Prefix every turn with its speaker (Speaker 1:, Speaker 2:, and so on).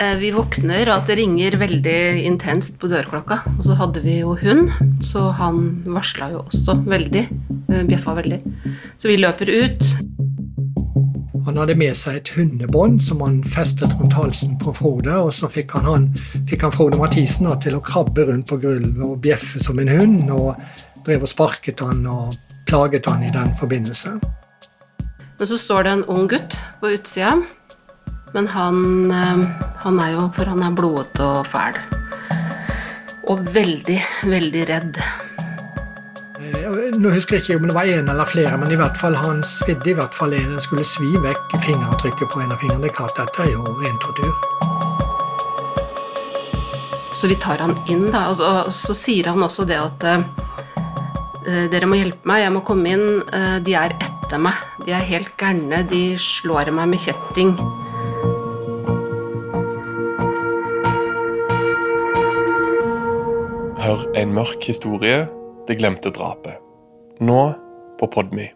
Speaker 1: Eh, vi våkner at det ringer veldig intenst på dørklokka. Og så hadde vi jo hund, så han varsla jo også veldig. eh, Bjeffa veldig. Så vi løper ut.
Speaker 2: Han hadde med seg et hundebånd som han festet rundt halsen på Frode. Og så fikk han, han, fikk han Frode Mathisen da, til å krabbe rundt på gulvet og bjeffe som en hund. Og drev og sparket han og plaget han i den forbindelse.
Speaker 1: Men så står det en ung gutt på utsida. Men han, eh, han er jo For han er blodete og fæl. Og veldig, veldig redd.
Speaker 2: Eh, Nå husker jeg ikke om det var en eller flere, men i hvert fall han svidde i hvert fall en. Han skulle svi vekk fingeravtrykket på en av fingrene. Det er klart, dette er jo ren tortur.
Speaker 1: Så vi tar han inn, da. Og så, og så sier han også det at eh, dere må hjelpe meg, jeg må komme inn. de er etter meg. De er helt gærne. De slår meg med kjetting.
Speaker 3: Hør en mørk historie, det glemte drapet. Nå på Podme.